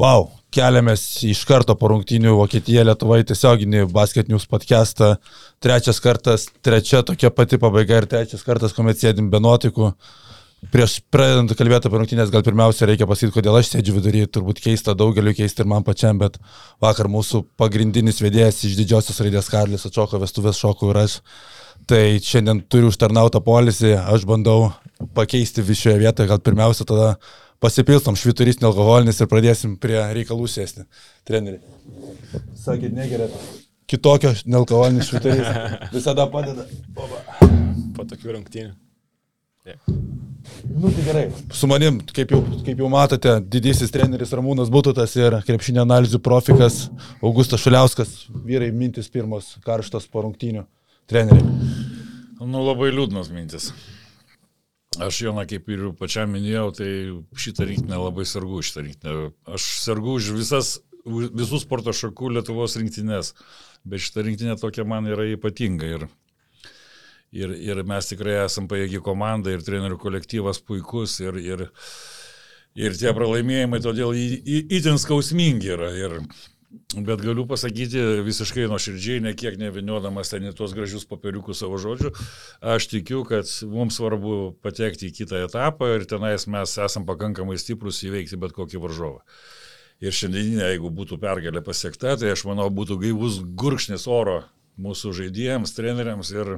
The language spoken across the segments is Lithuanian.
Wow, keliamės iš karto po rungtynių Vokietija, Lietuva į tiesioginį basket news podcastą. Trečias kartas, trečia tokia pati pabaiga ir trečias kartas, kuomet sėdim be nuotikų. Prieš pradedant kalbėti apie rungtynės, gal pirmiausia reikia pasakyti, kodėl aš sėdžiu viduryje, turbūt keista daugeliu keista ir man pačiam, bet vakar mūsų pagrindinis vedėjas iš didžiosios raidės Karlis atšoko vestuvės šokų ir aš. Tai šiandien turiu užtarnautą polisį, aš bandau pakeisti šioje vietoje, gal pirmiausia tada pasipilstom šviturys nealkoholinis ir pradėsim prie reikalų sėsti. Treneri. Sakėt, negerat. Kitokio nealkoholinis šviturys visada padeda. Oba. Po tokių rungtynių. Yeah. Nu tai gerai. Su manim, kaip jau, kaip jau matote, didysis treneris Ramūnas Būtutas ir krepšinio analizų profikas Augustas Šuliauskas. Vyrai mintis pirmos karštos po rungtynių. Treneriai. Nu labai liūdnos mintis. Aš Joną, kaip ir pačiam minėjau, tai šitą rinktinę labai sergu šitą rinktinę. Aš sergu už visas, visus sporto šakų Lietuvos rinktinės, bet šitą rinktinę tokia man yra ypatinga. Ir, ir, ir mes tikrai esam pajėgi komanda ir trenerių kolektyvas puikus ir, ir, ir tie pralaimėjimai todėl įtin skausmingi yra. Ir, Bet galiu pasakyti visiškai nuoširdžiai, ne kiek neviniodamas ten į tuos gražius papiriukus savo žodžių, aš tikiu, kad mums svarbu patekti į kitą etapą ir tenais mes esam pakankamai stiprus įveikti bet kokį varžovą. Ir šiandieninė, jeigu būtų pergalė pasiekta, tai aš manau būtų gaivus gurkšnis oro mūsų žaidėjams, treneriams ir,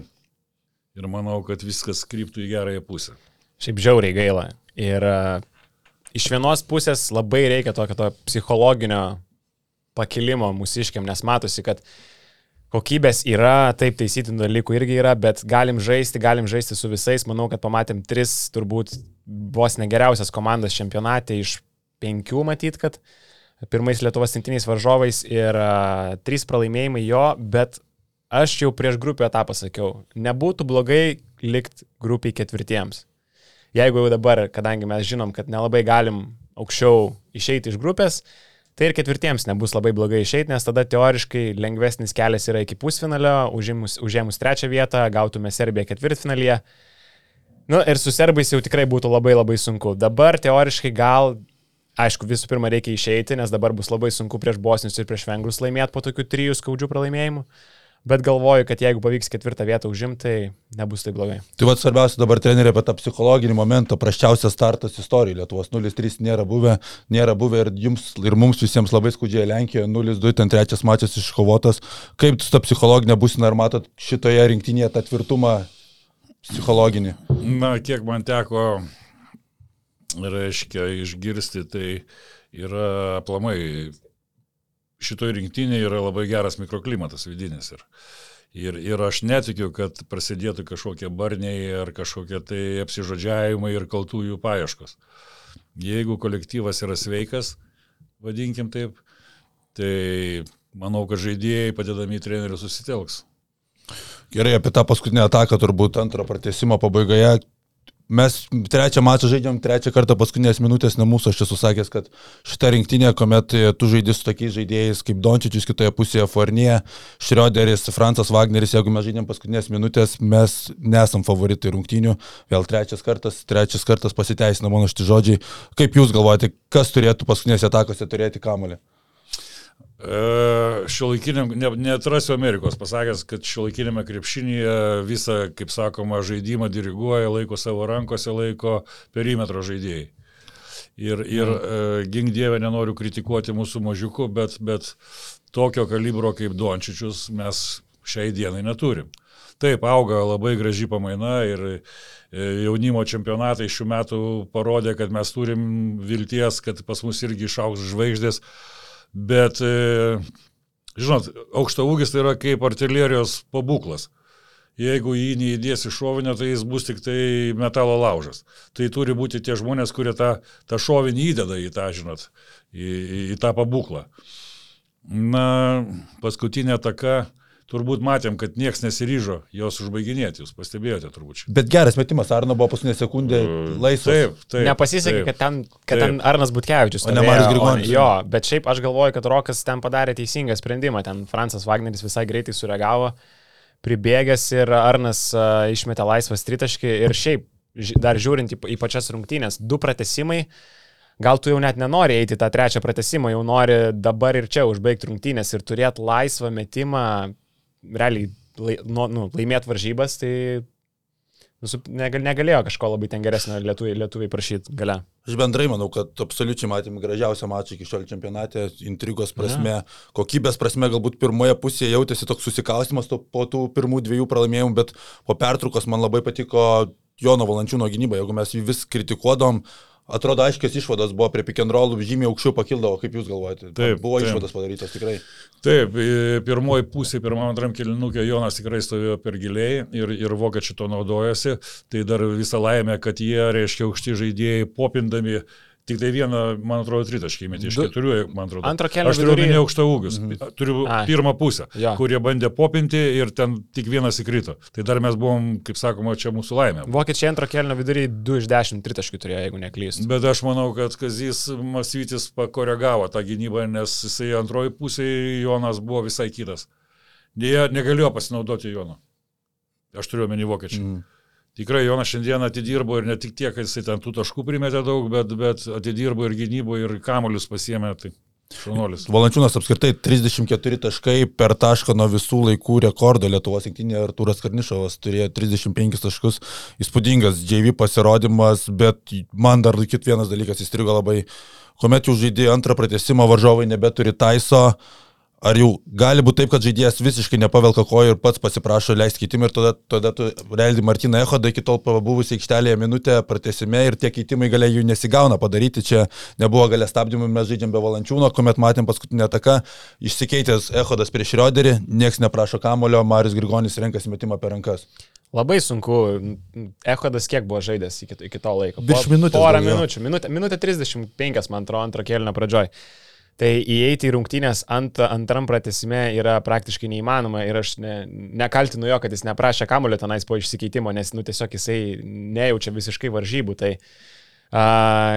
ir manau, kad viskas kryptų į gerąją pusę. Šiaip žiauriai gaila. Ir uh, iš vienos pusės labai reikia tokio to psichologinio pakilimo mūsiškiam, nes matosi, kad kokybės yra, taip taisytinų dalykų irgi yra, bet galim žaisti, galim žaisti su visais. Manau, kad pamatėm tris turbūt vos negeriausias komandas čempionate iš penkių matyt, kad pirmais Lietuvos tinktiniais varžovais ir uh, trys pralaimėjimai jo, bet aš jau prieš grupę etapą sakiau, nebūtų blogai likti grupiai ketvirtiems. Jeigu jau dabar, kadangi mes žinom, kad nelabai galim aukščiau išeiti iš grupės, uh, Tai ir ketvirtiems nebus labai blogai išeiti, nes tada teoriškai lengvesnis kelias yra iki pusfinalio, užėmus, užėmus trečią vietą, gautume Serbiją ketvirtfinalyje. Nu, ir su serbais jau tikrai būtų labai labai sunku. Dabar teoriškai gal, aišku, visų pirma reikia išeiti, nes dabar bus labai sunku prieš bosnius ir prieš vengrus laimėti po tokių trijų skaudžių pralaimėjimų bet galvoju, kad jeigu pavyks ketvirtą vietą užimti, tai nebus taip blogai. Tai vad svarbiausia dabar treneriai apie tą psichologinį momentą, prasčiausias startas istorijoje Lietuvos 0-3 nėra buvę, nėra buvę ir jums ir mums visiems labai skaudžiai Lenkijoje 0-2, ten trečias mačas iškovotas. Kaip su ta psichologinė būsina, ar matot šitoje rinktinėje tą tvirtumą psichologinį? Na, kiek man teko, reiškia, išgirsti, tai yra aplamai šitoj rinktinėje yra labai geras mikroklimatas vidinis. Ir, ir, ir aš netikiu, kad prasidėtų kažkokie barniai ar kažkokie tai apsižodžiavimai ir kaltųjų paieškos. Jeigu kolektyvas yra sveikas, vadinkim taip, tai manau, kad žaidėjai padedami trenerių susitelks. Gerai, apie tą paskutinę ataką turbūt antro pratesimo pabaigoje Mes trečią mačą žaidžiam, trečią kartą paskutinės minutės ne mūsų, aš esu sakęs, kad šita rinktinė, kuomet tu žaidži su tokiais žaidėjais kaip Dončičius, kitoje pusėje Fornie, Šrioderis, Francas Wagneris, jeigu mes žaidžiam paskutinės minutės, mes nesam favoritai rungtinių, vėl trečias kartas, trečias kartas pasiteisina mano šti žodžiai. Kaip jūs galvojate, kas turėtų paskutinėse atakose turėti kamolį? E, šiuolaikiniam, ne, neatrasiu Amerikos, pasakęs, kad šiuolaikinėme krepšinėje visą, kaip sakoma, žaidimą diriguoja, laiko savo rankose, laiko perimetro žaidėjai. Ir, ir mm. gink dievę nenoriu kritikuoti mūsų mažiukų, bet, bet tokio kalibro kaip Dončičius mes šiai dienai neturim. Taip, auga labai graži pamaina ir e, jaunimo čempionatai šių metų parodė, kad mes turim vilties, kad pas mus irgi išaugs žvaigždės. Bet, e, žinot, aukšta ūgis tai yra kaip artilerijos pabūklas. Jeigu jį neįdėsi šovinio, tai jis bus tik tai metalo laužas. Tai turi būti tie žmonės, kurie tą, tą šovinį įdeda į tą, žinot, į, į tą pabūklą. Na, paskutinė taka turbūt matėm, kad niekas nesiryžo jos užbaiginėti, jūs pastebėjote turbūt. Bet geras metimas, Arno buvo paskutinė sekundė laisvas. Taip, taip. Nepasisekė, taip, kad ten, kad taip. ten Arnas Butkevičius. O ne Marius Grigonis. Jo, bet šiaip aš galvoju, kad Rokas ten padarė teisingą sprendimą, ten Francas Wagneris visai greitai sureagavo, pribėgęs ir Arnas uh, išmetė laisvą tritaškį ir šiaip dar žiūrint į, į pačias rungtynės, du pratesimai. gal tu jau net nenori eiti tą trečią pratesimą, jau nori dabar ir čia užbaigti rungtynės ir turėti laisvą metimą, realiai lai, nu, nu, laimėti varžybas, tai nu, negal, negalėjo kažko labai ten geresnio lietuviai, lietuviai prašyti gale. Aš bendrai manau, kad absoliučiai matėme gražiausią mačą iki šiol čempionate, intrigos prasme, ja. kokybės prasme, galbūt pirmoje pusėje jautėsi toks susikaustimas po tų pirmų dviejų pralaimėjimų, bet po pertraukos man labai patiko Jono Valančiūno gynyba, jeigu mes jį vis kritikuodom, atrodo aiškios išvados buvo prie rollų, žymiai aukščiau pakildavo, kaip jūs galvojate. Taip, buvo taip. išvados padarytos tikrai. Taip, pirmoji pusė, pirmam antram kilinukė Jonas tikrai stovėjo per giliai ir, ir vokiečiai to naudojasi. Tai dar visą laimę, kad jie, reiškia, aukšti žaidėjai popindami Tik tai vieną, man atrodo, tritaškį įmetė iš keturių, man atrodo. Antro kelio. Aš turiu minėti aukštą ūgius. Mhm. Turiu Ai. pirmą pusę, ja. kurie bandė popinti ir ten tik vienas įkrito. Tai dar mes buvom, kaip sakoma, čia mūsų laimė. Vokiečiai antro kelio vidury 2 iš 10 tritaškių turėjo, jeigu neklystu. Bet aš manau, kad Kazys Masvytis pakoregavo tą gynybą, nes jisai antroji pusė Jonas buvo visai kitas. Jie negalėjo pasinaudoti Jono. Aš turiu omeny vokiečių. Mm. Tikrai Jonas šiandien atidirbo ir ne tik tiek, kad jisai ten tų taškų primetė daug, bet, bet atidirbo ir gynybo, ir kamolius pasiemė. Tai šaunuolis. Valančiūnas apskritai 34 taškai per tašką nuo visų laikų rekordo Lietuvos rinktinėje Artūras Karnišovas turėjo 35 taškus. Įspūdingas JV pasirodymas, bet man dar kit vienas dalykas įstrigo labai. Kuomet jau žaidė antrą pratesimą, varžovai nebeturi taiso. Ar jau gali būti taip, kad žaidėjas visiškai nepavelka kojų ir pats pasiprašo leisti keitimą ir tada, tada tu realiai Martiną Ehodą iki tol pabuvusi aikštelėje minutę pratesime ir tie keitimai galia jų nesigauna padaryti. Čia nebuvo galia stabdymų, mes žaidžiam be valančiūno, kuomet matėm paskutinę ataką, išsikeitęs Ehodas prieš Roderį, nieks neprašo kamulio, Marius Grigonis renkasi metimą per rankas. Labai sunku. Ehodas kiek buvo žaidęs iki, iki to laiko? Virš minutės. Porą minučių. Minutė, minutė 35, man atrodo, antro kėlinio pradžioj. Tai įeiti į rungtynės ant, antram pratesime yra praktiškai neįmanoma ir aš ne, nekaltinu jo, kad jis neprašė kamulio tenais po išsikeitimo, nes nu, tiesiog jisai nejaučia visiškai varžybų. Tai a,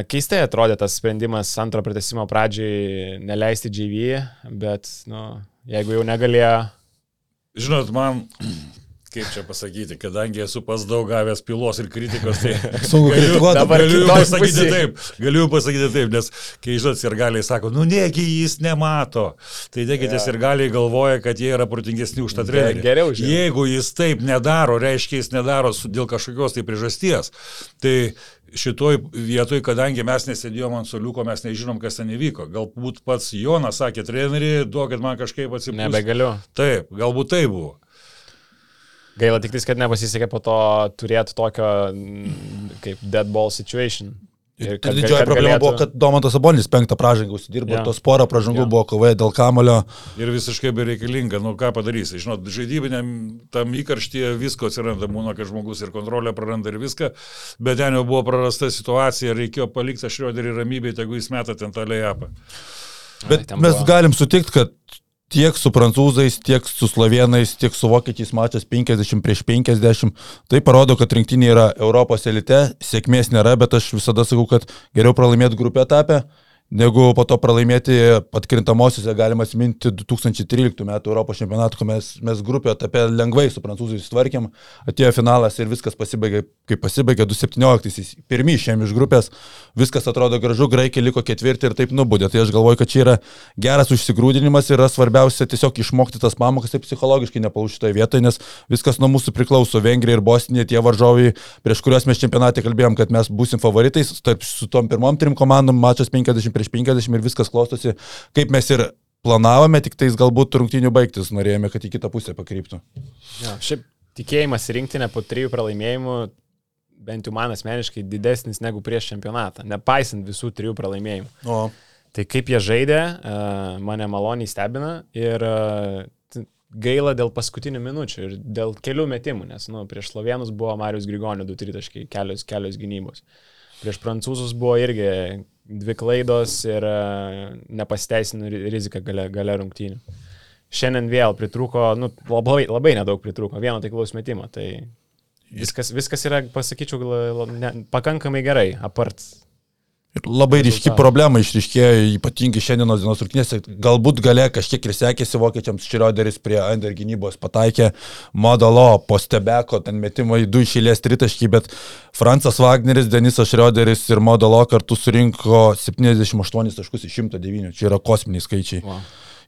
keistai atrodė tas sprendimas antro pratesimo pradžiai neleisti GV, bet nu, jeigu jau negalėjo. Žinot, man kaip čia pasakyti, kadangi esu pas daug gavęs pilos ir kritikos, tai galiu, galiu pasakyti pusė. taip, galiu pasakyti taip, nes kai žinot, ir galiai sako, nu negi jis nemato, tai dėkite, ja. ir galiai galvoja, kad jie yra protingesni už tą trenerį. Geriau žinau. Jeigu jis taip nedaro, reiškia, jis nedaro dėl kažkokios tai priežasties, tai šitoj vietoj, kadangi mes nesėdėjom ant soliuko, mes nežinom, kas ten įvyko. Galbūt pats Jonas sakė, treneri, duokit man kažkaip atsipūsti. Nebegaliu. Taip, galbūt tai buvo. Gaila tik tais, kad nepasisekė po to turėti tokio mm, kaip dead ball situation. Ir kad, didžioji kad problema galėtų... buvo, kad Domantas Abonis penktą pražangą užsidirbo, ja. tos porą pražangų ja. buvo kovoje dėl kamulio. Ir visiškai bereikalinga, nu ką padarysi, žinot, žaidybiniam tam įkarštyje visko atsiranda, būna, kad žmogus ir kontrolę praranda ir viską, bet ten jau buvo prarasta situacija, reikėjo palikti Šrioderį ramybėje, jeigu jis meta ten tą lejapą. Bet Ai, mes buvo... galim sutikti, kad tiek su prancūzais, tiek su slovenais, tiek su vokiečiais mačas 50 prieš 50. Tai parodo, kad rinktinė yra Europos elite, sėkmės nėra, bet aš visada sakau, kad geriau pralaimėti grupę etapę negu po to pralaimėti atkrintamosiose, galima atsiminti 2013 metų Europos čempionatą, kai mes, mes grupė etape lengvai su prancūzais sutvarkėm, atėjo finalas ir viskas pasibaigė, kaip pasibaigė 2017, pirmi išėmė iš grupės, viskas atrodo gražu, graikiai liko ketvirti ir taip nubūdė. Tai aš galvoju, kad čia yra geras užsigrūdinimas ir yra svarbiausia tiesiog išmokti tas pamokas ir psichologiškai nepalūšti toje vietoje, nes viskas nuo mūsų priklauso. Vengrija ir Bosnija, tie varžovai, prieš kuriuos mes čempionate kalbėjom, kad mes busim favoritais, tarp su tom pirmom trim komandom mačas 50 prieš 50 ir viskas klostosi, kaip mes ir planavome, tik tais galbūt rungtinių baigtis norėjome, kad į kitą pusę pakryptų. Ja, šiaip tikėjimas rinktinę po trijų pralaimėjimų bent jau man asmeniškai didesnis negu prieš čempionatą, nepaisant visų trijų pralaimėjimų. O. Tai kaip jie žaidė, mane maloniai stebina ir gaila dėl paskutinių minučių ir dėl kelių metimų, nes nu, prieš slovenus buvo Marius Grigonio 2-3 taškai, kelios, kelios gynybos. Prieš prancūzus buvo irgi dvi klaidos ir e, nepasteisino rizika gale, gale rungtynių. Šiandien vėl pritruko, nu, labai, labai nedaug pritruko, vieno taiklaus metimo, tai viskas, viskas yra, pasakyčiau, ne, pakankamai gerai, apart Ir labai ryški problema išriškėjo, ypatingai šiandienos dienos rungtynėse. Galbūt galė kažkiek ir sekėsi vokiečiams, Šrioderis prie Ander gynybos pataikė, Modalo po stebeko, ten metimai du išėlės tritaškiai, bet Francas Wagneris, Denisas Šrioderis ir Modalo kartu surinko 78 taškus iš 109. Čia yra kosminiai skaičiai. Wow.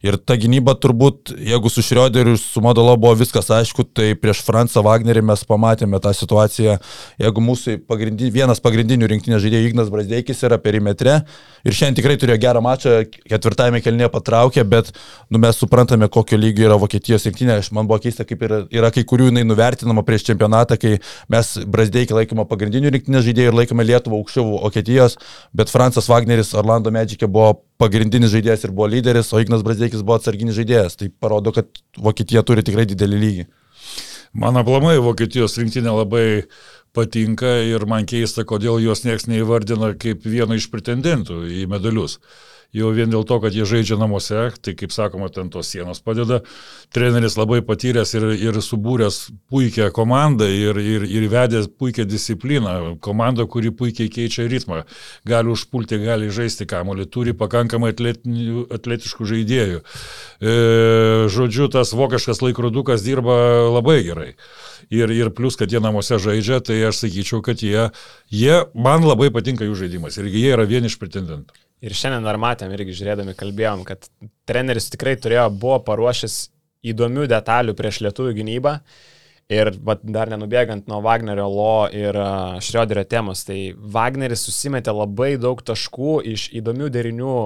Ir ta gynyba turbūt, jeigu su Šrioderiu ir su Modalo buvo viskas aišku, tai prieš Fransą Wagnerį mes pamatėme tą situaciją, jeigu mūsų pagrindin, vienas pagrindinių rinktinės žaidėjų Ignas Brasdeikis yra perimetre ir šiandien tikrai turėjo gerą mačą, ketvirtame kelnėje patraukė, bet nu, mes suprantame, kokio lygio yra Vokietijos rinktinė. Man buvo keista, kaip yra, yra kai kurių jinai nuvertinama prieš čempionatą, kai mes Brasdeikį laikome pagrindinių rinktinės žaidėjų ir laikome Lietuvą aukščiau Vokietijos, bet Fransas Wagneris Orlando Medžikė buvo pagrindinis žaidėjas ir buvo lyderis, o Ignas Brazdeikis buvo atsarginis žaidėjas. Tai parodo, kad Vokietija turi tikrai didelį lygį. Man aplamai Vokietijos rinktinė labai patinka ir man keista, kodėl jos nieks neįvardina kaip vieno iš pretendentų į medalius jau vien dėl to, kad jie žaidžia namuose, tai kaip sakoma, ten tos sienos padeda. Treneris labai patyręs ir, ir subūręs puikią komandą ir, ir, ir vedęs puikią discipliną. Komanda, kuri puikiai keičia ritmą. Gali užpulti, gali žaisti kamolį, turi pakankamai atletiškų žaidėjų. E, žodžiu, tas vokiškas laikrodukas dirba labai gerai. Ir, ir plus, kad jie namuose žaidžia, tai aš sakyčiau, kad jie, jie man labai patinka jų žaidimas ir jie yra vieni iš pretendentų. Ir šiandien dar matėm, irgi žiūrėdami kalbėjom, kad treneris tikrai turėjo, buvo paruošęs įdomių detalių prieš lietuvių gynybą. Ir vat, dar nenubėgant nuo Wagnerio Lo ir uh, Šrioderio temos, tai Wagneris susimetė labai daug taškų iš įdomių derinių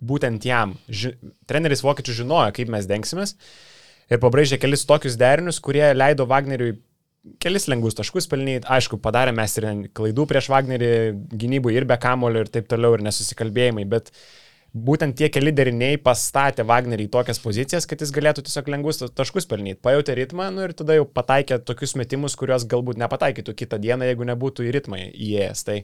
būtent jam. Ži treneris vokiečių žinojo, kaip mes dengsimės ir pabrėžė kelis tokius derinius, kurie leido Wagneriui kelis lengvus taškus pelnyti, aišku, padarė mes ir klaidų prieš Wagnerį gynybų ir be kamulio ir taip toliau ir nesusikalbėjimai, bet būtent tie keli deriniai pastatė Wagnerį į tokias pozicijas, kad jis galėtų tiesiog lengvus taškus pelnyti. Pajutė ritmą nu, ir tada jau pataikė tokius metimus, kuriuos galbūt nepataikytų kitą dieną, jeigu nebūtų į ritmą įėjęs. Tai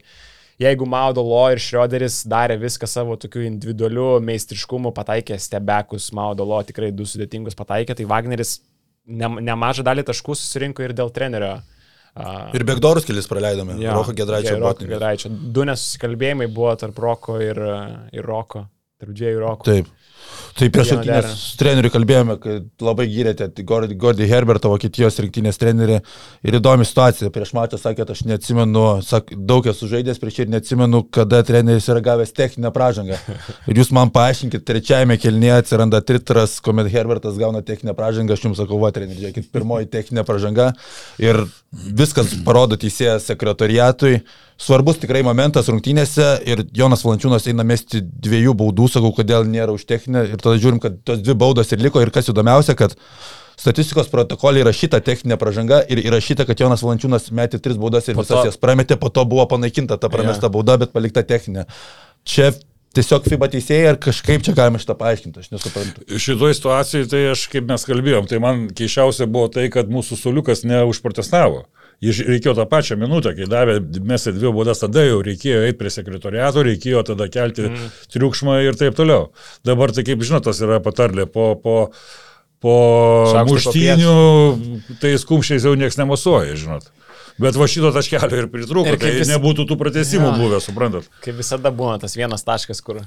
jeigu Maudolo ir Šrioderis darė viską savo tokiu individualiu meistriškumu, pataikė stebekus, Maudolo tikrai du sudėtingus pataikė, tai Wagneris ne, nemažą dalį taškų susirinko ir dėl trenerio. Ir Begdorus kelis praleidome. Ja, Roko Gedraičio. Roko Gedraičio. Du nesusikalbėjimai buvo tarp Roko ir, ir Roko. Tarp dviejų Roko. Taip. Tai prieš rungtynės su treneriu kalbėjome, kad labai gyrėte Gordy Herbertą, Vokietijos rinktinės trenerį. Ir įdomi situacija. Prieš mačą sakė, aš neatsimenu, sak, daug esu žaidęs prieš ir neatsimenu, kada treneris yra gavęs techninę pražangą. Ir jūs man paaiškinkit, trečiajame kelnyje atsiranda tritras, kuomet Herbertas gauna techninę pražangą, aš jums sakau, va, treneri, žiūrėkit, pirmoji techninė pražanga. Ir viskas parodo teisėjas sekretoriatui svarbus tikrai momentas rungtynėse ir Jonas Valančiūnas eina mesti dviejų baudų, sakau, kodėl nėra už techninę ir tada žiūrim, kad tos dvi baudos ir liko ir kas įdomiausia, kad statistikos protokolė įrašyta techninė pažanga ir įrašyta, kad Jonas Valančiūnas metė tris baudas ir po visas to... jas prametė, po to buvo panaikinta ta pramesta ja. bauda, bet palikta techninė. Čia tiesiog FIBA teisėjai ar kažkaip čia galima šitą paaiškinti, aš nesuprantu. Šitoje situacijoje, tai aš kaip mes kalbėjom, tai man keiščiausia buvo tai, kad mūsų suliukas neužprotestavo. Jis reikėjo tą pačią minutę, kai davė mes dvi baudas, tada jau reikėjo eiti prie sekretoriato, reikėjo tada kelti mm. triukšmą ir taip toliau. Dabar tai kaip žinot, tas yra patarlė po... po Po muštynių, tai skumščiais jau niekas nemosuoja, žinot. Bet va šito taškelio ir pritrūko, ir tai vis... nebūtų tų pratesimų ja. buvę, suprantat. Kaip visada būna tas vienas taškas, kur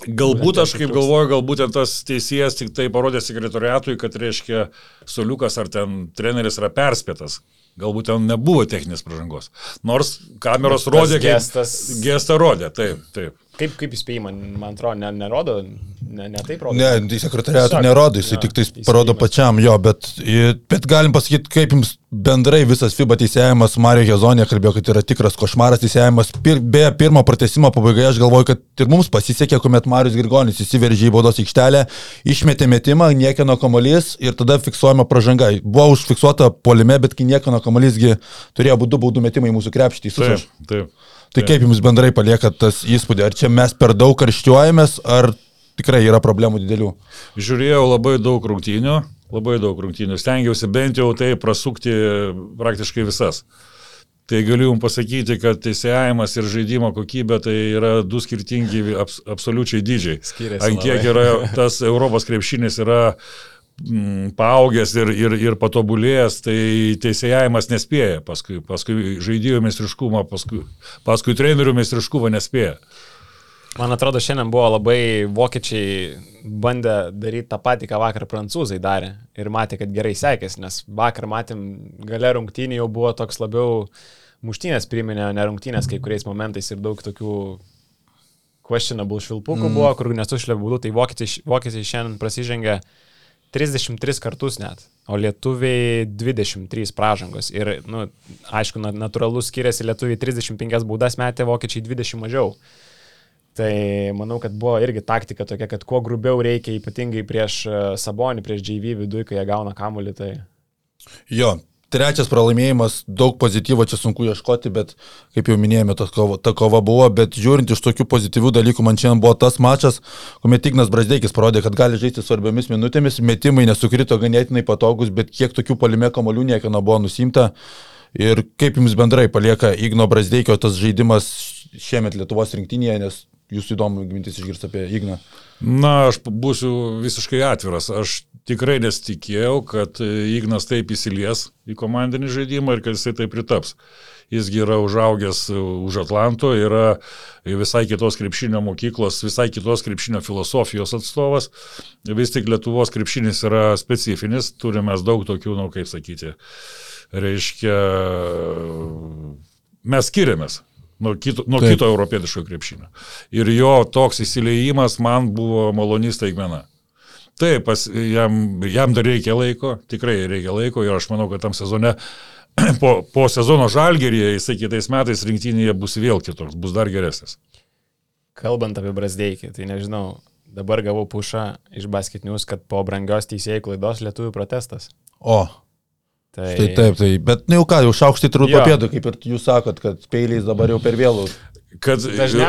Galbūt aš kaip galvoju, galbūt tas teisėjas tik tai parodė sekretoriatui, kad reiškia Soliukas ar ten treneris yra perspėtas, Galbūt ten nebuvo techninės pažangos. Nors kameros rodė, gestas. Gestą rodė, taip, taip. Kaip, kaip įspėjimą, man atrodo, ne, nerodo, ne, ne taip rodo. Ne, tai sekretariatų nerodo, jisai ja, tik tai parodo pačiam jo, bet, bet galim pasakyti, kaip jums bendrai visas FIBA teisėjimas, Mario Hezonė kalbėjo, kad yra tikras košmaras teisėjimas. Pir, be pirmo pratesimo pabaigoje aš galvoju, kad ir mums pasisekė, kuomet Marius Girgonis įsiveržė į baudos aikštelę, išmetė metimą, niekieno kamuolys ir tada fiksuojama pažanga. Buvo užfiksuota polime, bet kai niekieno kamuolysgi turėjo būdų baudų metimai mūsų krepštį. Taip, taip. Tai kaip jums bendrai palieka tas įspūdį? Ar čia mes per daug karščiuojamės, ar tikrai yra problemų didelių? Žiūrėjau labai daug rungtynių, labai daug rungtynių. Stengiausi bent jau tai prasukti praktiškai visas. Tai galiu Jums pasakyti, kad teisėjimas ir žaidimo kokybė tai yra du skirtingi abs, absoliučiai dydžiai. Skiriasi. Ant kiek yra tas Europos krepšinis yra mm, paaugęs ir, ir, ir patobulėjęs, tai teisėjavimas nespėja, paskui, paskui žaidėjų meistriškumą, paskui, paskui trenerių meistriškumą nespėja. Man atrodo, šiandien buvo labai vokiečiai bandę daryti tą patį, ką vakar prancūzai darė. Ir matė, kad gerai sekėsi, nes vakar matėm, gale rungtynį jau buvo toks labiau muštynės priminė, ne rungtynės kai kuriais momentais ir daug tokių questionable švilpukų mm. buvo, kur nesušlė būdų, tai vokiečiai, vokiečiai šiandien prasižengė 33 kartus net, o lietuviai 23 pražangos. Ir, na, nu, aišku, natūralus skiriasi, lietuviai 35 baudas metė, vokiečiai 20 mažiau. Tai manau, kad buvo irgi taktika tokia, kad kuo grubiau reikia, ypatingai prieš e, Sabonį, prieš JV viduje, kai jie gauna kamuolį. Tai... Jo, trečias pralaimėjimas, daug pozityvo čia sunku ieškoti, bet kaip jau minėjome, ta kova, ta kova buvo, bet žiūrint iš tokių pozityvių dalykų, man šiandien buvo tas mačas, kuomet Ignas Brasdeikis parodė, kad gali žaisti svarbiomis minutėmis, metimai nesukrito ganėtinai patogus, bet kiek tokių palime kamolių niekada buvo nusimta. Ir kaip jums bendrai palieka Igno Brasdeikio tas žaidimas šiemet Lietuvos rinktinėje, nes jūsų įdomu mintis išgirsti apie Igną. Na, aš būsiu visiškai atviras. Aš tikrai nesitikėjau, kad Ignas taip įsilies į komandinį žaidimą ir kad jisai taip pritaps. Jisgi yra užaugęs už Atlanto, yra visai kitos krepšinio mokyklos, visai kitos krepšinio filosofijos atstovas. Vis tik Lietuvos krepšinis yra specifinis, turime daug tokių, na, nu, kaip sakyti, reiškia, mes skiriamės nuo kito, nuo kito europietiško krepšinio. Ir jo toks įsileimas man buvo malonys taigmena. Taip, pas, jam, jam dar reikia laiko, tikrai reikia laiko ir aš manau, kad tam sezone, po, po sezono žalgeryje, jisai kitais metais rinktinėje bus vėl kitoks, bus dar geresnis. Kalbant apie Brasdeikį, tai nežinau, dabar gavau pušą iš basketinius, kad po brangios teisėjų klaidos lietuvių protestas. O, Tai... Štai taip, tai, bet nu jau ką, jau šaukštai turbūt papėdu, kaip ir jūs sakot, kad peiliais dabar jau per vėlų. Kad,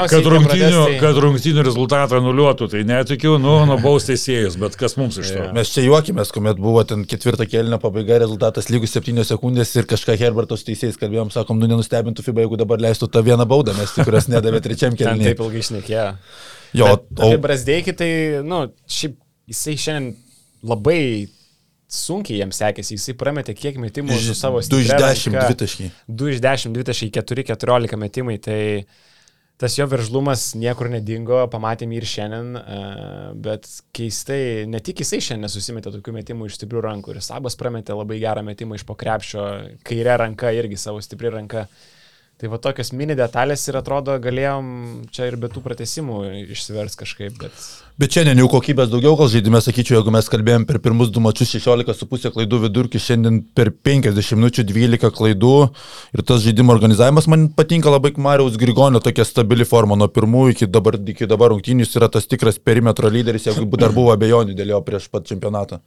kad, rungtinių, kad rungtinių rezultatą nuliuotų, tai netikiu, nu, nubaus teisėjus, bet kas mums iš to? Yeah. Mes čia juokimės, kuomet buvo ten ketvirta kelnio pabaiga, rezultatas lygus 7 sekundės ir kažką Herbertos teisėjais kalbėjom, sakom, nu nenustebintų FIBA, jeigu dabar leistų tą vieną baudą, nes tikras nedavė trečiam kelniui. Taip ilgai išnekėjo. Jo, bet, o... Brasdeikį tai, nu, šiaip jisai šiandien labai sunkiai jiems sekėsi, jisai prametė kiek metimų su savo stipriu. 2 iš 10 dvitaškai. 2 iš 10 dvitaškai, 4 14 metimai, tai tas jo veržlumas niekur nedingo, pamatėme ir šiandien, e, bet keistai, ne tik jisai šiandien nesusimetė tokių metimų iš stiprių rankų, ir Sabas prametė labai gerą metimą iš pokrepšio, kairė ranka irgi savo stipri ranka. Tai va tokios mini detalės ir atrodo galėjom čia ir be tų pratesimų išsivers kažkaip, bet... Bet šiandien jau kokybės daugiau, gal žaidime, sakyčiau, jeigu mes kalbėjom per pirmus du mačius 16,5 klaidų vidurkį, šiandien per 50 minučių 12 klaidų ir tas žaidimo organizavimas man patinka labai Mariaus Grigonio tokia stabili forma nuo pirmų iki dabar, iki dabar rungtynių jis yra tas tikras perimetro lyderis, jeigu dar buvo abejonių dėl jo prieš pat čempionatą.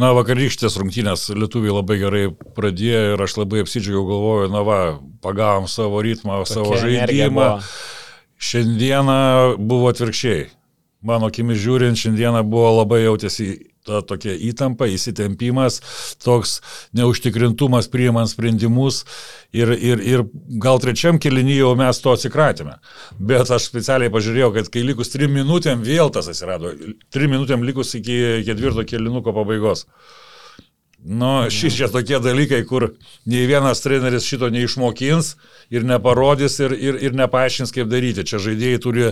Na, vakarykštės rungtynės lietuviai labai gerai pradėjo ir aš labai apsidžiaugiau, galvoju, na va, pagavom savo ritmą, Tokia savo žaidimą. Šiandieną buvo atvirkščiai. Mano akimi žiūrint, šiandieną buvo labai jautėsi ta tokia įtampa, įsitempimas, toks neužtikrintumas priimant sprendimus ir, ir, ir gal trečiam kelinyje jau mes to atsikratėme. Bet aš specialiai pažiūrėjau, kad kai likus trim minutėm vėl tas atsirado, trim minutėm likus iki ketvirto kelinuko pabaigos. Nu, šis čia tokie dalykai, kur nei vienas treneris šito neišmokins ir neparodys ir, ir, ir nepaaiškins, kaip daryti. Čia žaidėjai turi,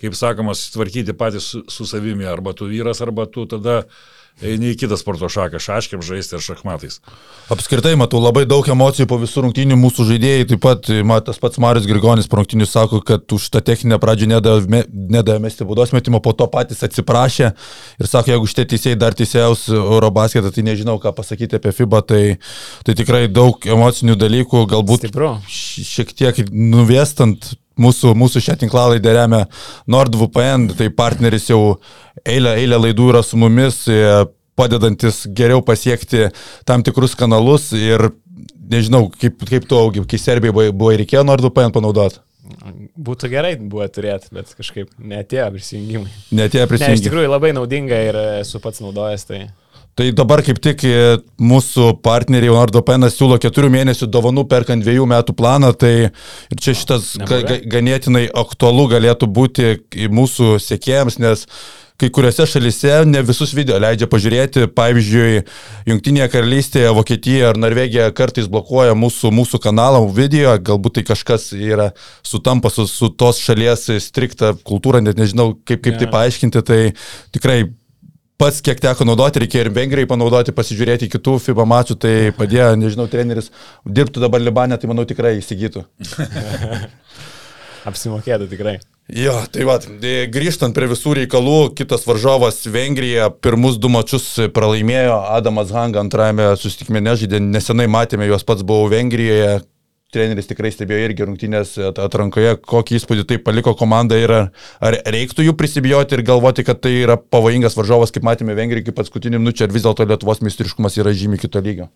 kaip sakoma, sutvarkyti patys su, su savimi. Arba tu vyras, arba tu tada eini į kitą sporto šaką, šaškiam žaisti ar šachmatais. Apskritai, matau labai daug emocijų po visų rungtynių mūsų žaidėjai, taip pat mat, tas pats Marius Grigonis po rungtynių sako, kad už tą techninę pradžią nedavė mesti baudos metimo, po to patys atsiprašė ir sako, jeigu šitie teisėjai dar teisėjaus Eurobasketą, tai nežinau, ką pasakyti apie FIBA, tai, tai tikrai daug emocinių dalykų, galbūt Stipru. šiek tiek nuvestant mūsų, mūsų šią tinklalaidę remia NordVPN, tai partneris jau eilę, eilę laidų yra su mumis, e, padedantis geriau pasiekti tam tikrus kanalus ir nežinau, kaip, kaip tu augi, kai Serbijai buvo, buvo reikėjo NordVPN panaudoti. Būtų gerai buvo turėti, bet kažkaip netėjo prisijungimai. Netėjo prisijungimai. Ne, iš tikrųjų labai naudinga ir esu pats naudojęs tai. Tai dabar kaip tik e, mūsų partneriai Leonardo Penas siūlo keturių mėnesių dovanų perkant dviejų metų planą, tai ir čia šitas ga, ga, ganėtinai aktualu galėtų būti mūsų sėkėjams, nes kai kuriuose šalise ne visus video leidžia pažiūrėti. Pavyzdžiui, Junktinėje karalystėje, Vokietijoje ar Norvegijoje kartais blokuoja mūsų, mūsų kanalą video, galbūt tai kažkas yra sutampa su, su tos šalies strikta kultūra, net nežinau kaip, kaip yeah. tai paaiškinti, tai tikrai pats kiek teko naudoti, reikėjo ir Vengrijai panaudoti, pasižiūrėti kitų FIBA mačų, tai padėjo, nežinau, treneris dirbtų dabar Libanė, tai manau tikrai įsigytų. Apsimokėtų tikrai. Jo, tai va, tai grįžtant prie visų reikalų, kitas varžovas Vengrija pirmus du mačius pralaimėjo, Adamas Hanga antrajame susitikime nežaidė, nesenai matėme, juos pats buvau Vengrijoje, treneris tikrai stebėjo irgi rungtynės atrankoje, kokį įspūdį tai paliko komanda ir ar, reiktų jų prisibijoti ir galvoti, kad tai yra pavojingas varžovas, kaip matėme Vengrijoje iki paskutinių minučių, ar vis dėlto Lietuvos meistriškumas yra žymiai kito lygio.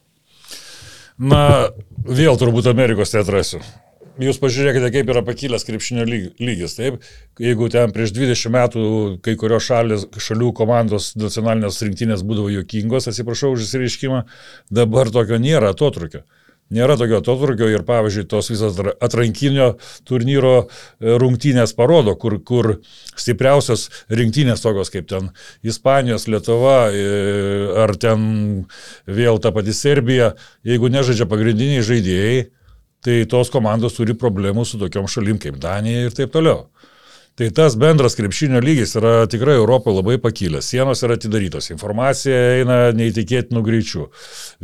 Na, vėl turbūt Amerikos teatrasiu jūs pažiūrėkite, kaip yra pakilęs krepšinio lygis. Taip, jeigu ten prieš 20 metų kai kurios šalis, šalių komandos nacionalinės rinktinės būdavo juokingos, atsiprašau už įsireiškimą, dabar tokio nėra atotrukio. Nėra tokio atotrukio ir, pavyzdžiui, tos visas atrankinio turnyro e, rungtynės parodo, kur, kur stipriausios rinktinės tokios kaip ten Ispanijos, Lietuva e, ar ten vėl ta pati Serbija, jeigu nežaidžia pagrindiniai žaidėjai, tai tos komandos turi problemų su tokiom šalim kaip Danija ir taip toliau. Tai tas bendras krepšinio lygis yra tikrai Europoje labai pakilęs. Sienos yra atidarytos, informacija eina neįtikėtinų greičių.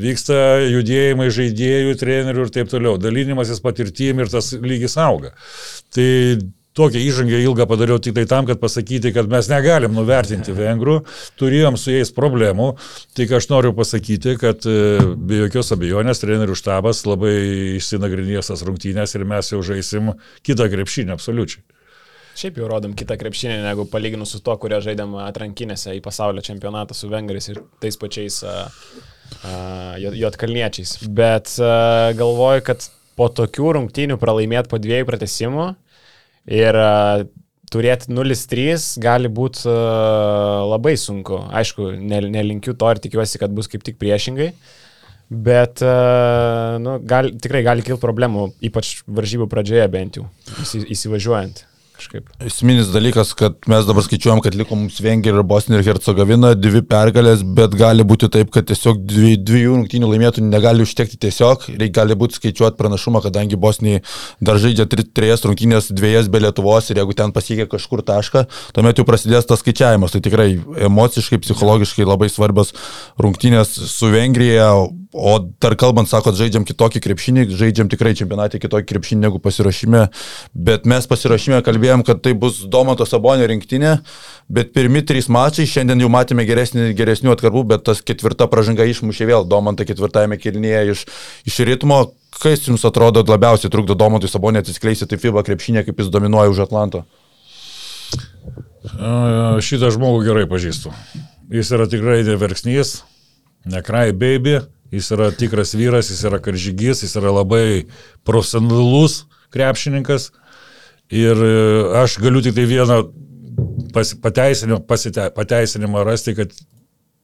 Vyksta judėjimai žaidėjų, trenerių ir taip toliau. Dalinimasis patirtim ir tas lygis auga. Tai tokią įžangą ilgą padariau tik tai tam, kad pasakyti, kad mes negalim nuvertinti vengrų, turėjom su jais problemų, tik aš noriu pasakyti, kad e, be jokios abejonės trenerių štabas labai išsinagrinės tas rungtynės ir mes jau žaisim kitą krepšinį, absoliučiai. Šiaip jau rodom kitą krepšinį, negu palyginus su to, kurio žaidėm atrankinėse į pasaulio čempionatą su vengrais ir tais pačiais uh, uh, jotkalniečiais. Bet uh, galvoju, kad po tokių rungtynių pralaimėti po dviejų pratesimų, Ir uh, turėti 0-3 gali būti uh, labai sunku. Aišku, nelinkiu to ir tikiuosi, kad bus kaip tik priešingai. Bet uh, nu, gal, tikrai gali kilti problemų, ypač varžybų pradžioje bent jau, įsivažiuojant kažkaip. Esminis dalykas, kad mes dabar skaičiuojam, kad liko mums Vengrija ir Bosnija ir Hercegovina, dvi pergalės, bet gali būti taip, kad tiesiog dvi, dviejų rungtynių laimėtų negali užtekti tiesiog, reikia gali būti skaičiuoti pranašumą, kadangi Bosnija dar žaidžia tri, trijas rungtynės, dviejas be Lietuvos ir jeigu ten pasiekia kažkur tašką, tuomet jau prasidės tas skaičiavimas. Tai tikrai emociškai, psichologiškai labai svarbios rungtynės su Vengrija, O dar kalbant, sakot, žaidžiam kitokį krepšinį, žaidžiam tikrai čempionatį kitokį krepšinį negu pasirašyme, bet mes pasirašyme kalbėjom, kad tai bus Domato Sabonio rinktinė, bet pirmi trys mačai, šiandien jau matėme geresnį, geresnių atkarpų, bet tas ketvirta pažanga išmušė vėl Domantą ketvirtajame kilnyje iš, iš ritmo. Kas jums atrodo labiausiai trukdo Domantui Sabonio atsiskleisti tai FIBA krepšinė, kaip jis dominuoja už Atlanto? Šitą žmogų gerai pažįstu. Jis yra tikrai neverksnys, nekrai baby Jis yra tikras vyras, jis yra karžygys, jis yra labai profesionalus krepšininkas. Ir e, aš galiu tik tai vieną pas, pateisinimą, pasite, pateisinimą rasti, kad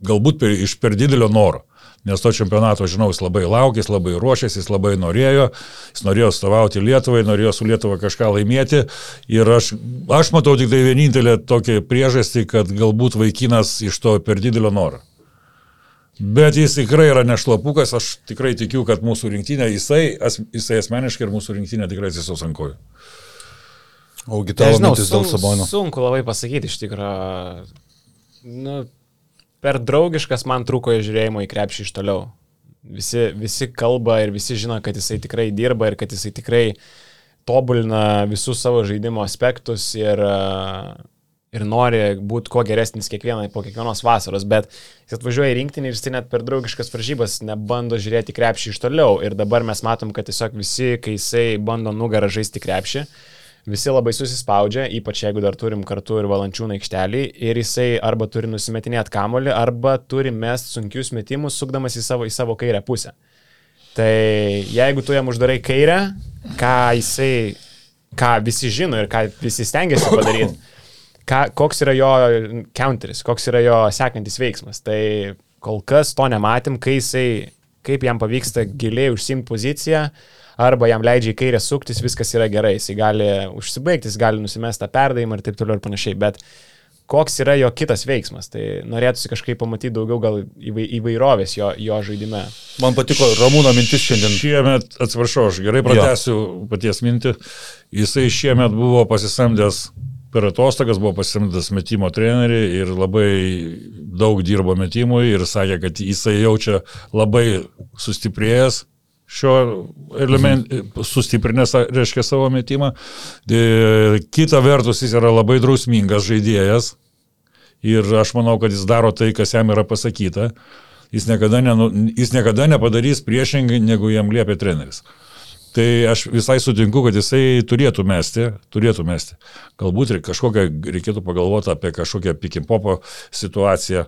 galbūt per, iš per didelio noro. Nes to čempionato, žinau, jis labai laukė, jis labai ruošėsi, jis labai norėjo, jis norėjo stovauti Lietuvai, norėjo su Lietuva kažką laimėti. Ir aš, aš matau tik tai vienintelę tokią priežastį, kad galbūt vaikinas iš to per didelio noro. Bet jis tikrai yra nešlapukas, aš tikrai tikiu, kad mūsų rinktinė, jisai, as, jisai asmeniškai ir mūsų rinktinė tikrai atsisaus ant kojų. Augi tavo mintis dėl Sabonio. Sunku labai pasakyti, iš tikrųjų. Nu, per draugiškas man trūko žiūrėjimo į krepšį iš toliau. Visi, visi kalba ir visi žino, kad jisai tikrai dirba ir kad jisai tikrai tobulina visus savo žaidimo aspektus ir uh, ir nori būti kuo geresnis kiekvieną, po kiekvienos vasaros, bet jis atvažiuoja į rinktinį ir jis tai net per draugiškas varžybas nebando žiūrėti krepšį iš toliau. Ir dabar mes matom, kad tiesiog visi, kai jisai bando nugarą žaisti krepšį, visi labai susispaudžia, ypač jeigu dar turim kartu ir valančių aikštelį, ir jisai arba turi nusimetinėti kamolį, arba turi mest sunkius metimus, sukdamas į savo, į savo kairę pusę. Tai jeigu tu jam uždarai kairę, ką jisai, ką visi žino ir ką visi stengiasi padaryti, ką, koks yra jo counteris, koks yra jo sekantis veiksmas. Tai kol kas to nematėm, kai jisai, kaip jam pavyksta giliai užsimti poziciją, arba jam leidžia į kairę suktis, viskas yra gerai, jis gali užsibaigti, jis gali nusimesti tą perdavimą ir taip toliau ir panašiai. Bet koks yra jo kitas veiksmas. Tai norėtųsi kažkaip pamatyti daugiau gal įvai, įvairovės jo, jo žaidime. Man patiko Ramūno mintis šiandien. Šiemet, atsiprašau, aš gerai pratęsiu paties mintį, jisai šiemet buvo pasisamdęs per atostogas, buvo pasisamdęs metimo trenerių ir labai daug dirbo metimui ir sakė, kad jisai jaučia labai sustiprėjęs šio element, sustiprinęs, reiškia, savo metimą. E, kita vertus, jis yra labai drausmingas žaidėjas ir aš manau, kad jis daro tai, kas jam yra pasakyta. Jis niekada, nenu, jis niekada nepadarys priešingai, negu jam liepia treneris. Tai aš visai sutinku, kad jisai turėtų mesti, turėtų mesti. Galbūt kažkokią reikėtų pagalvoti apie kažkokią pikimpopo situaciją.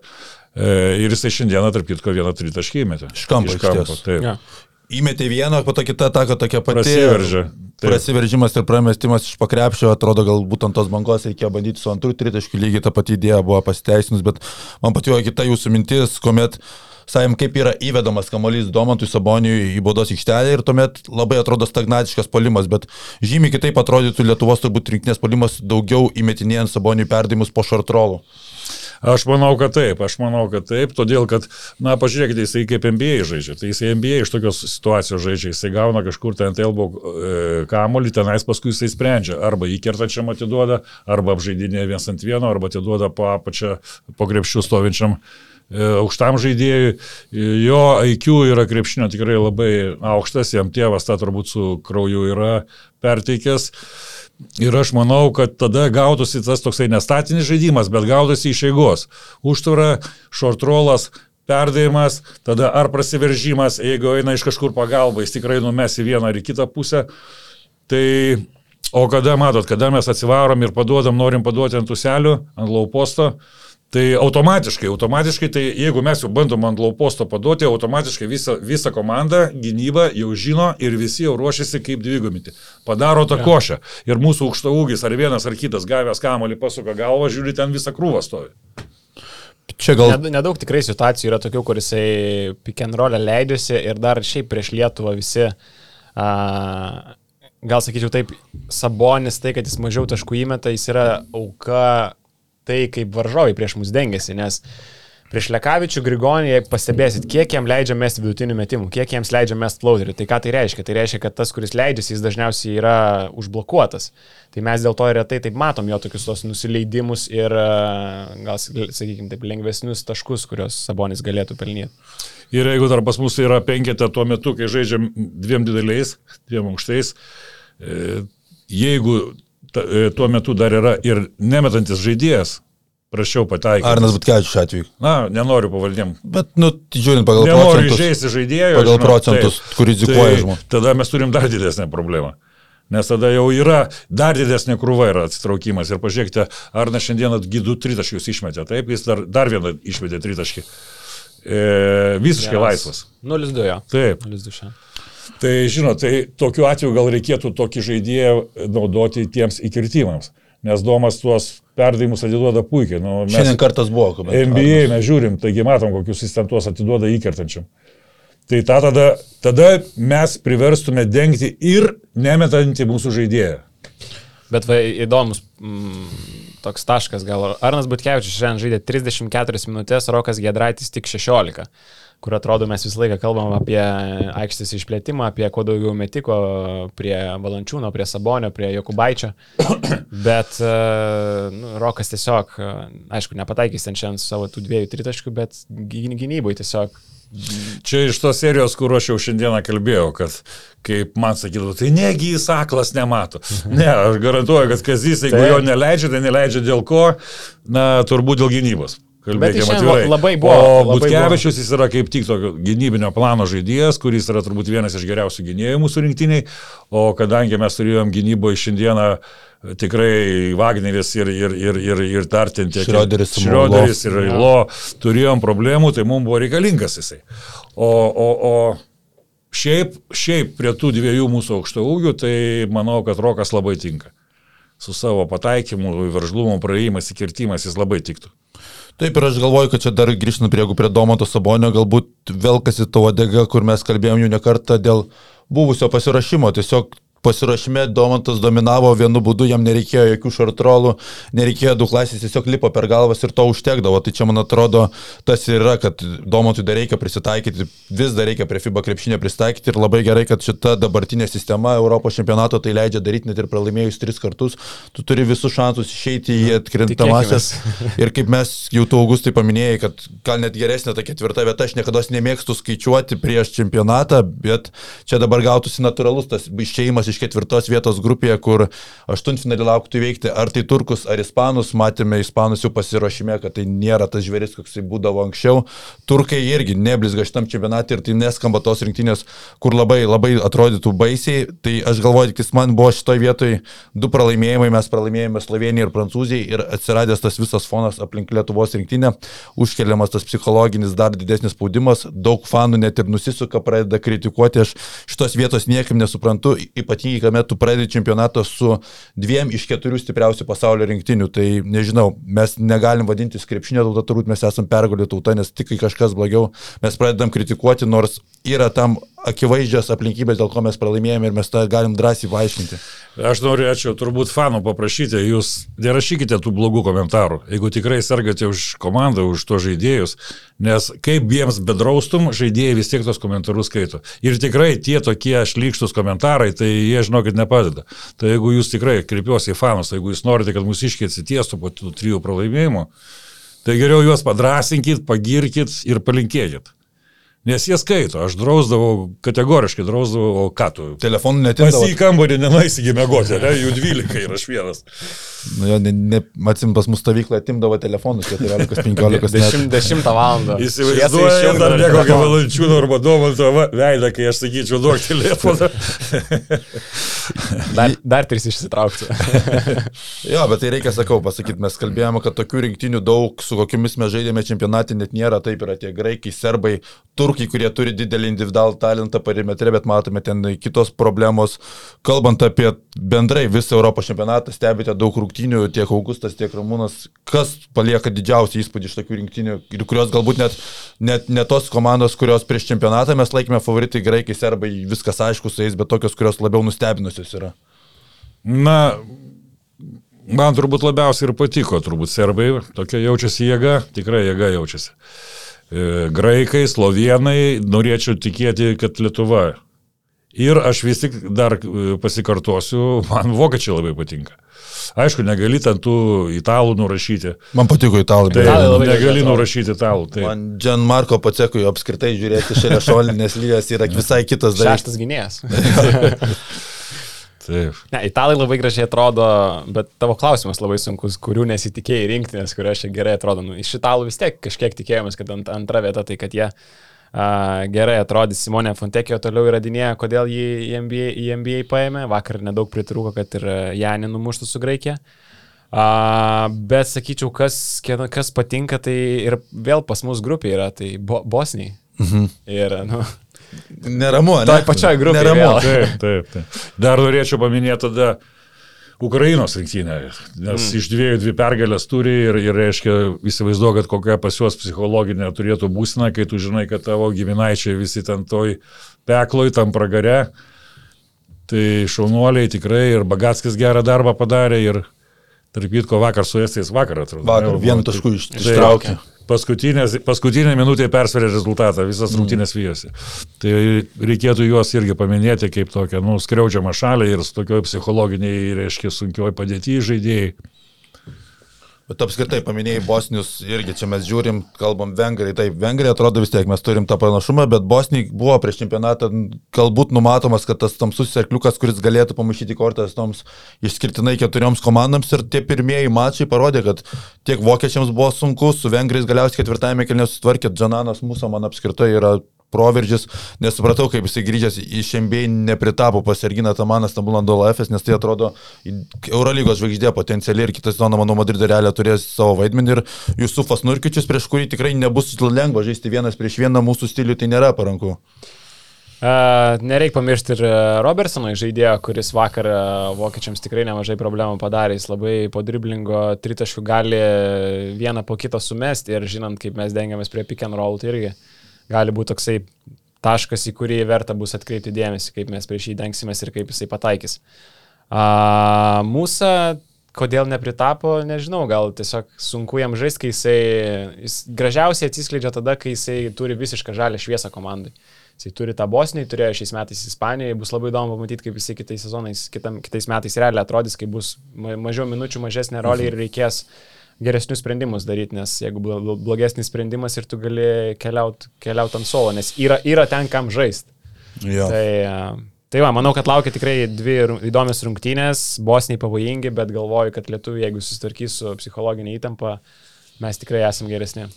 E, ir jisai šiandieną, tarp kitko, vieną tritaškį įmetė. Iš kampo. Iš kampo, taip. Ja įmetė vieną, po to kita ataka tokia pati. Prasiveržė. Taip. Prasiveržimas ir pramestimas iš pakrepšio, atrodo, galbūt ant tos bangos reikėjo bandyti su antrų tritaškių lygiai tą patį idėją buvo pasiteisinus, bet man patiko kita jūsų mintis, kuomet Saim, kaip yra įvedamas kamuolys Domantui Saboniui į baudos aikštelę ir tuomet labai atrodo stagnatiškas polimas, bet žymiai kitaip atrodytų Lietuvos turbūt rinktinės polimas daugiau įmetinėjant Saboniui perdavimus po šartrolų. Aš manau, kad taip, aš manau, kad taip, todėl kad, na, pažiūrėkite, jisai kaip NBA žaidžia, tai jisai NBA iš tokios situacijos žaidžia, jisai gauna kažkur ten elbo e, kamolį, tenais paskui jisai sprendžia, arba įkertačiam atiduoda, arba apžaidinė viens ant vieno, arba atiduoda po apačią, po grepščių stovinčiam aukštam žaidėjui. Jo IQ yra krepšinio tikrai labai aukštas, jam tėvas tą turbūt su krauju yra perteikęs. Ir aš manau, kad tada gautųsi tas toksai nestatinis žaidimas, bet gautųsi iš eigos. Užtvara, šortrolas, perdavimas, tada ar prasiveržimas, jeigu eina iš kažkur pagalba, jis tikrai numes į vieną ar į kitą pusę. Tai, o kada matot, kada mes atsivarom ir paduodam, norim paduoti ant uselių, ant lauposto, Tai automatiškai, automatiškai, tai jeigu mes jau bandom ant lauposto paduoti, automatiškai visa, visa komanda, gynyba jau žino ir visi jau ruošiasi kaip dvigumyti. Padaro tą ja. košę. Ir mūsų aukšto ūgis, ar vienas ar kitas gavęs kamolį pasuka galvą, žiūri, ten visą krūvą stovi. Čia gal... Nedaug tikrai situacijų yra tokių, kur jisai pick and roll leidžiasi ir dar šiaip prieš Lietuvą visi, a, gal sakyčiau taip, Sabonis tai, kad jis mažiau taškų įmeta, jis yra auka tai, kaip varžovai prieš mus dengiasi, nes prieš Lekavičių Grigonį, jei pastebėsit, kiek jam leidžia mesti vidutinių metimų, kiek jiems leidžia mesti plauterių, tai ką tai reiškia? Tai reiškia, kad tas, kuris leidžiasi, jis dažniausiai yra užblokuotas. Tai mes dėl to retai taip matom jo tokius tos nusileidimus ir gal, sakykime, taip lengvesnius taškus, kuriuos Sabonis galėtų pelnyti. Ir jeigu dar pas mus yra penketė tuo metu, kai žaidžiam dviem dideliais, dviem aukštais, e, jeigu e, tuo metu dar yra ir nemetantis žaidėjas, prašiau pataikyti. Arnas Butkevičius atveju. Na, nenoriu pavaldėm. Bet, nu, žiūrint pagal nenoriu procentus. Nenoriu žaisti žaidėjų. Pagal žinot, procentus, taip, kur rizikuoja tai žmogus. Tada mes turim dar didesnę problemą. Nes tada jau yra dar didesnė krūva yra atsitraukimas. Ir pažiūrėkite, Arnas šiandieną gydų tritaškius išmetė. Taip, jis dar, dar vieną išmetė tritaškį. E, visiškai Geras. laisvas. 0-2 jo. Taip. 0-2 šiandien. Tai žinot, tai tokiu atveju gal reikėtų tokį žaidėją naudoti tiems įkirtimams, nes Domas tuos perdavimus atiduoda puikiai. Nu, mes, Šiandien kartas buvo, kuomet. NBA mes žiūrim, taigi matom, kokius jis ten tuos atiduoda įkertančiam. Tai ta tada, tada mes priverstume dengti ir nemetantį mūsų žaidėją. Bet va, įdomus mm, toks taškas, gal Arnas Butkevičius šiandien žaidė 34 minutės, Rokas Gedraitis tik 16 kur atrodo mes visą laiką kalbam apie aikštės išplėtimą, apie kuo daugiau metiko prie Valančiūno, prie Sabonio, prie Jokubaičio. Bet nu, Rokas tiesiog, aišku, nepataikys ten šiandien savo tų dviejų tritaškių, bet gynybai tiesiog Čia iš tos serijos, kur aš jau šiandieną kalbėjau, kad kaip man sakydavo, tai negi jis aklas nemato. Ne, aš garantuoju, kad Kazys, jeigu jo neleidžia, tai neleidžia dėl ko, na, turbūt dėl gynybos. Kalbėkime atvirai. Labai buvo. O Butkevičius jis yra kaip tik tokio gynybinio plano žaidėjas, kuris yra turbūt vienas iš geriausių gynėjų mūsų rinktiniai, o kadangi mes turėjom gynyboje šiandieną tikrai Wagneris ir, ir, ir, ir, ir tiek. Šrioderis, Šrioderis ir Ilo turėjom problemų, tai mums buvo reikalingas jisai. O, o, o šiaip, šiaip prie tų dviejų mūsų aukšto ūgių, tai manau, kad Rokas labai tinka. Su savo pataikymu, veržlumu, praėjimas, įkirtimas jis labai tiktų. Taip ir aš galvoju, kad čia dar grįžtant prie, prie Domanto Sabonio, galbūt velkasi to odega, kur mes kalbėjom jau ne kartą dėl buvusio pasirašymo. Tiesiog pasiruošime Domantas dominavo vienu būdu, jam nereikėjo jokių šartrolų, nereikėjo daug laisvės, tiesiog lipo per galvas ir to užtekdavo. Tai čia, man atrodo, tas ir yra, kad Domantui dar reikia prisitaikyti, vis dar reikia prie FIBA krepšinio prisitaikyti ir labai gerai, kad šita dabartinė sistema Europos čempionato tai leidžia daryti net ir pralaimėjus tris kartus. Tu turi visus šansus išeiti į atkrintamasias. Ir kaip mes jau tu augustai paminėjai, kad gal net geresnė ta ketvirta vieta, aš niekada nemėgstu skaičiuoti prieš čempionatą, bet čia dabar gautųsi natūralus tas išėjimas iš ketvirtos vietos grupėje, kur aštuntfinalį lauktų įveikti ar tai turkus, ar ispanus. Matėme ispanus jau pasiruošime, kad tai nėra tas žvėris, koks tai būdavo anksčiau. Turkai irgi neblizga šitam čempionatui ir tai neskamba tos rinktinės, kur labai, labai atrodytų baisiai. Tai aš galvoju, kad man buvo šitoje vietoje du pralaimėjimai, mes pralaimėjome Slovenijai ir Prancūzijai ir atsiradęs tas visas fonas aplink Lietuvos rinktinę, užkeliamas tas psichologinis dar didesnis spaudimas, daug fanų net ir nusisuka, pradeda kritikuoti, aš šitos vietos niekam nesuprantu, ypač ypatingai, kuomet tu pradedi čempionatą su dviem iš keturių stipriausių pasaulio rinktinių. Tai nežinau, mes negalim vadinti krepšinio tauta, turbūt mes esame pergalių tauta, nes tik kai kažkas blogiau, mes pradedam kritikuoti, nors yra tam akivaizdžios aplinkybės, dėl ko mes pralaimėjome ir mes tą galim drąsiai paaiškinti. Aš norėčiau turbūt fanų paprašyti, jūs nerašykite tų blogų komentarų, jeigu tikrai sergate už komandą, už to žaidėjus, nes kaip jiems bedraustum, žaidėjai vis tiek tos komentarus skaito. Ir tikrai tie tokie šlykštus komentarai, tai jie, žinokit, nepadeda. Tai jeigu jūs tikrai kreipiuosi į fanus, jeigu jūs norite, kad mūsų iškiai atsitiestų po tų trijų pralaimėjimų, tai geriau juos padrasinkit, pagirkit ir palinkėkit. Nes jie skaito, aš drausdavau, kategoriškai drausdavau, o ką tu. Telefonų netinka. Pas į kambarį nenaisigi mėgoti, ne, jų 12 ir aš vienas. Nu, jo, ne, ne, atsim pas mus stovyklą atimdavo telefonus 14-15. 10, 10 val. Įsivaizduoju, dar ne kokią valančiūną arba domanto veidą, kai aš sakyčiau, duok telefoną. dar, dar tris išsitraukti. jo, bet tai reikia, sakau, pasakyti, mes kalbėjome, kad tokių rinktinių daug, su kokiamis mes žaidėme čempionatį, net nėra, taip yra tie graikai, serbai, turkai, kurie turi didelį individualų talentą perimetre, bet matome ten kitos problemos. Kalbant apie bendrai visą Europos čempionatą, stebite daug rungtynių, tiek Augustas, tiek Ramūnas, kas palieka didžiausią įspūdį iš tokių rinktinių ir kurios galbūt net, net ne tos komandos, kurios prieš čempionatą mes laikėme favoritai graikai, serbai, viskas aišku su jais, bet tokios, kurios labiau nustebinusios yra. Na, man turbūt labiausiai ir patiko, turbūt serbai, tokia jaučiasi jėga, tikrai jėga jaučiasi. E, graikai, slovenai, norėčiau tikėti, kad Lietuva. Ir aš vis tik dar e, pasikartosiu, man vokiečiai labai patinka. Aišku, negali ten tų italų nurašyti. Man patiko italai. Tai italai labai negali nurašyti italų. Tai. Man Gian Marko Pacekui apskritai žiūrėti šalia šolinės lyjas yra visai kitas dalykas. Šeštas gynėjas. Taip. Ne, italai labai gražiai atrodo, bet tavo klausimas labai sunkus, kurių nesitikėjai rinkti, nes kurios čia gerai atrodo. Nu, iš italų vis tiek kažkiek tikėjomės, kad ant, antra vieta tai, kad jie a, gerai atrodys. Simonė Fontekio toliau įradinėja, kodėl jį į NBA, į NBA paėmė. Vakar nedaug pritrūko, kad ir Janį numuštų su Graikija. A, bet sakyčiau, kas, kas patinka, tai ir vėl pas mus grupė yra, tai bo, Bosniai. Mhm. Ir, nu, Neramu, ne? Toj pačioj grupėje. Neramu. Taip, taip, taip. Dar norėčiau paminėti tada Ukrainos rinktinę, nes mm. iš dviejų dvi pergalės turi ir, ir reiškia, įsivaizduoju, kad kokia pas juos psichologinė turėtų būsina, kai tu žinai, kad tavo giminaičiai visi ten toj pekloj, tam pragare. Tai šaunuoliai tikrai ir Bagatskis gerą darbą padarė ir tarp kitko vakar su Estijais vakar atrodo. Vakar vienu tašku ištraukė. Paskutinė minutė persveria rezultatą, visas mm. rungtynės vyjosi. Tai reikėtų juos irgi paminėti kaip tokią, nu, skriaudžiamą šalį ir su tokioj psichologiniai, reiškia, sunkioj padėtyje žaidėjai. Bet apskritai paminėjai Bosnius, irgi čia mes žiūrim, kalbam Vengrai, taip, Vengrai atrodo vis tiek mes turim tą pranašumą, bet Bosnijai buvo prieš čempionatą galbūt numatomas, kad tas tamsus serkliukas, kuris galėtų pamaišyti kortas toms išskirtinai keturioms komandams ir tie pirmieji mačai parodė, kad tiek vokiečiams buvo sunku, su Vengrais galiausiai ketvirtajame kelnė sutvarkė, Džananas mūsų man apskritai yra proveržis, nesupratau, kaip jisai grįžęs iš MBA nepritapo pas Erginą Tamaną Stambulan Dolafės, nes tai atrodo Eurolygos žvaigždė potencialiai ir kitą sezoną, manau, Madrido realia turės savo vaidmenį ir Jusufas Nurkičius, prieš kurį tikrai nebus lengva žaisti vienas prieš vieną, mūsų stilių tai nėra paranku. Uh, Nereikia pamiršti ir Robertsono žaidėjo, kuris vakar uh, vokiečiams tikrai nemažai problemų padarė. Jis labai po driblingo tritaškių gali vieną po kito sumesti ir žinant, kaip mes dengiamės prie pick and roll, tai irgi uh, gali būti toksai taškas, į kurį verta bus atkreipti dėmesį, kaip mes prieš jį dengsimės ir kaip jisai pataikys. A, mūsų, kodėl nepritapo, nežinau, gal tiesiog sunku jam žaisti, kai jisai, jis gražiausiai atsiskleidžia tada, kai jisai turi visišką žalę šviesą komandai. Jisai turi tą Bosnį, turėjo šiais metais Ispanijoje, bus labai įdomu pamatyti, kaip jisai kitais sezonais, kitam, kitais metais realiai atrodys, kai bus mažiau minučių, mažesnė rolė ir reikės geresnius sprendimus daryti, nes jeigu blogesnis sprendimas ir tu gali keliauti keliaut ant solo, nes yra, yra ten kam žaisti. Tai, tai va, manau, kad laukia tikrai dvi įdomios rungtynės, bosniai pavojingi, bet galvoju, kad lietuviai, jeigu susitvarkys su psichologinė įtampa, mes tikrai esame geresni.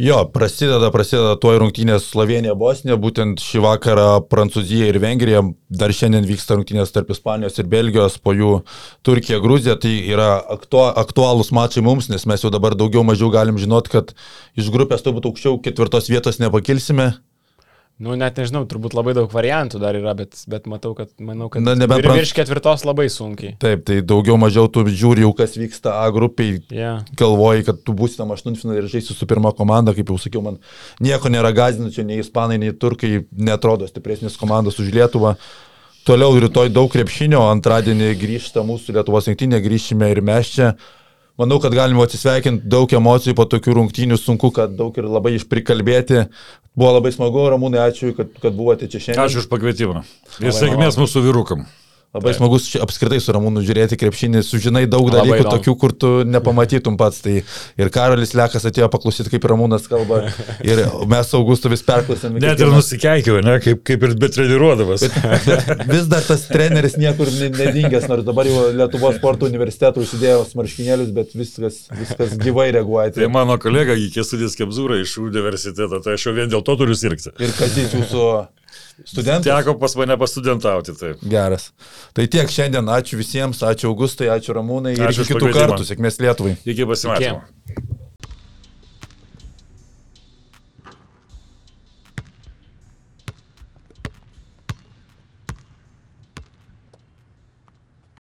Jo, prasideda, prasideda tuo rungtynės Slovenija, Bosnija, būtent šį vakarą Prancūzija ir Vengrija, dar šiandien vyksta rungtynės tarp Ispanijos ir Belgijos, po jų Turkija, Gruzija, tai yra aktu, aktualūs mačai mums, nes mes jau dabar daugiau mažiau galim žinot, kad iš grupės turbūt aukščiau ketvirtos vietos nepakilsime, Nu, net nežinau, turbūt labai daug variantų dar yra, bet, bet matau, kad, manau, kad Na, nebent ir virš ketvirtos labai sunkiai. Taip, tai daugiau mažiau tu žiūri jau, kas vyksta A grupiai, Yeah. galvoji, kad tu būsi tam aštuntfinalį ir žaisi su pirma komanda, kaip jau sakiau, man nieko nėra gazinančio, nei ispanai, nei turkai netrodo stipresnis komandos už Lietuvą. Toliau rytoj daug krepšinio, antradienį grįžta mūsų Lietuvos rinktinė, grįšime ir mes čia. Manau, kad galima atsisveikinti daug emocijų po tokių rungtynių, sunku, kad daug ir labai išprikalbėti. Buvo labai smagu, Ramūnai, ačiū, kad, kad buvote čia šiandien. Ačiū už pakvietimą. Ir sėkmės mūsų vyrukam. Labai smagu ši- apskritai su Ramūnu žiūrėti krepšinį, sužinai daug dalykų tokių, kur tu nepamatytum pats. Tai ir Karolis Lekas atėjo paklausyti, kaip Ramūnas kalba. Ir mes su Augustu vis perklausėme. Net ir nusikeikiau, ne, kaip, kaip ir betreniruodamas. Vis dar tas treneris niekur ne- nedingęs, nors dabar jau Lietuvos sporto universitetų užsidėjo marškinėlius, bet viskas, viskas gyvai reaguoja. Tai mano kolega Kėsudis Kebzūra iš universiteto, tai aš jau vien dėl to turiu sirgti. ir kazys jūsų studentas. Teko pas mane pasistudentauti. Tai. Geras. Tai tiek šiandien. Ačiū visiems, ačiū Augustai, ačiū Ramūnai ir Ačiū iki už kitų kartų. Sėkmės Lietuvai. Iki pasimatymo. Iki.